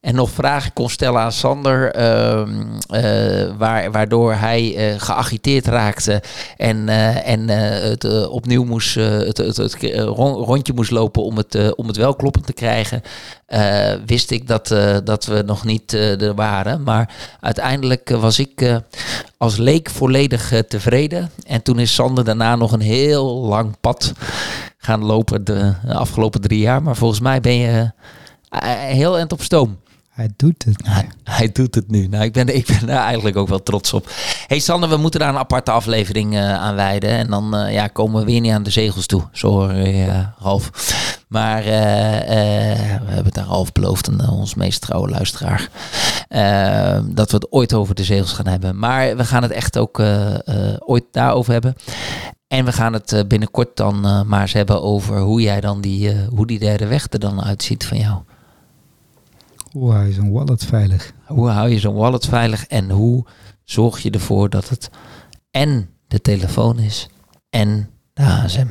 en nog vragen kon stellen aan Sander, uh, uh, waar, waardoor hij uh, geagiteerd raakte en, en het opnieuw moest, het, het, het, rondje moest lopen om het, om het wel kloppend te krijgen, wist ik dat, dat we nog niet er waren. Maar uiteindelijk was ik als leek volledig uh, tevreden. En toen is Sander daarna nog een heel lang pad gaan lopen de, afgelopen drie jaar. Maar volgens mij ben je uh, heel eind op stoom. Hij doet het. Hij, hij, doet het nu. Nou, ik ben, ik ben eigenlijk ook wel trots op. hey Sander, we moeten daar een aparte aflevering uh, aan wijden. En dan uh, ja, komen we weer niet aan de zegels toe. Sorry, uh. Maar we hebben het daar Ralf beloofd, en, ons meest trouwe luisteraar. dat we het ooit over de zegels gaan hebben. Maar we gaan het echt ook ooit daarover hebben. En we gaan het binnenkort dan maar eens hebben over hoe jij dan die, hoe die derde weg er dan uitziet van jou. Hoe hou je zo'n wallet veilig? Hoe hou je zo'n wallet veilig en hoe zorg je ervoor dat het en de telefoon is en de HSM?